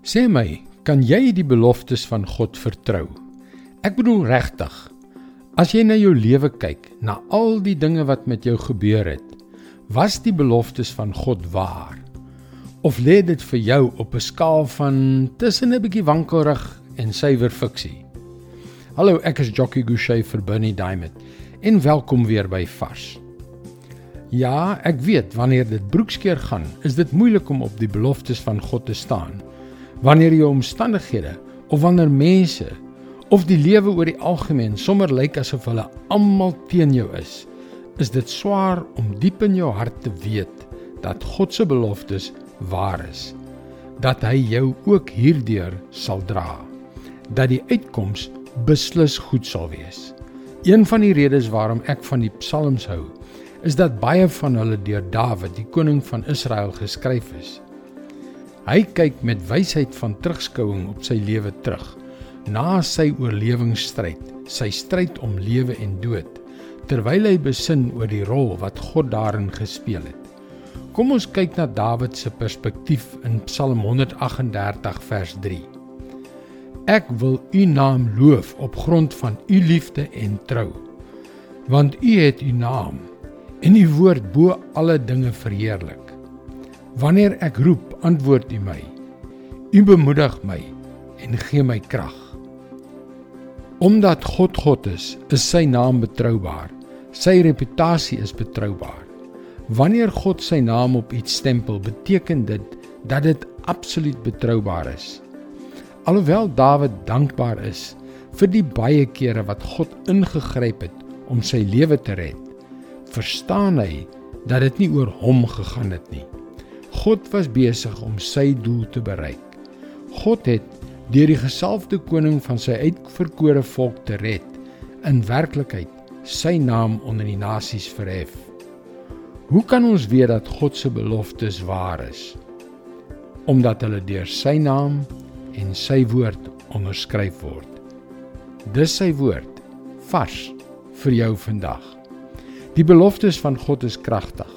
Sê my, kan jy die beloftes van God vertrou? Ek bedoel regtig. As jy na jou lewe kyk, na al die dinge wat met jou gebeur het, was die beloftes van God waar? Of lê dit vir jou op 'n skaal van tussen 'n bietjie wankelrig en suiwer fiksie? Hallo, ek is Jockey Gouchee vir Bernie Diamond en welkom weer by Vars. Ja, ek weet wanneer dit broekskeer gaan, is dit moeilik om op die beloftes van God te staan wanneer jou omstandighede of wanneer mense of die lewe oor die algemeen sommer lyk asof hulle almal teen jou is, is dit swaar om diep in jou hart te weet dat God se beloftes waar is. Dat hy jou ook hierdeur sal dra. Dat die uitkoms beslis goed sal wees. Een van die redes waarom ek van die psalms hou, is dat baie van hulle deur Dawid, die koning van Israel, geskryf is. Hy kyk met wysheid van terugskouing op sy lewe terug. Na sy oorlewingsstryd, sy stryd om lewe en dood, terwyl hy besin oor die rol wat God daarin gespeel het. Kom ons kyk na Dawid se perspektief in Psalm 138 vers 3. Ek wil u naam loof op grond van u liefde en trou. Want u het u naam en u woord bo alle dinge verheerlik. Wanneer ek roep, antwoord U my. U bemoedig my en gee my krag. Omdat God God is, is sy naam betroubaar. Sy reputasie is betroubaar. Wanneer God sy naam op iets stempel, beteken dit dat dit absoluut betroubaar is. Alhoewel Dawid dankbaar is vir die baie kere wat God ingegryp het om sy lewe te red, verstaan hy dat dit nie oor hom gegaan het nie. God was besig om sy doel te bereik. God het deur die gesalfde koning van sy uitverkore volk te red, in werklikheid sy naam onder die nasies verhef. Hoe kan ons weet dat God se beloftes waar is? Omdat hulle deur sy naam en sy woord onderskryf word. Dis sy woord vars vir jou vandag. Die beloftes van God is kragtig.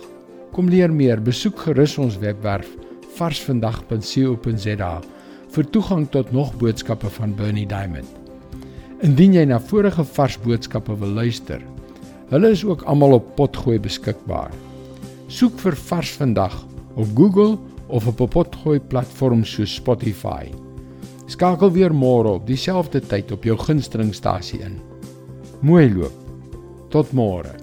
Kom leer meer, besoek gerus ons webwerf varsvandag.co.za vir toegang tot nog boodskappe van Bernie Diamond. Indien jy na vorige vars boodskappe wil luister, hulle is ook almal op Potgooi beskikbaar. Soek vir Vars Vandag op Google of op 'n Potgooi platform soos Spotify. Skakel weer môre op dieselfde tyd op jou gunstelingstasie in. Mooi loop. Tot môre.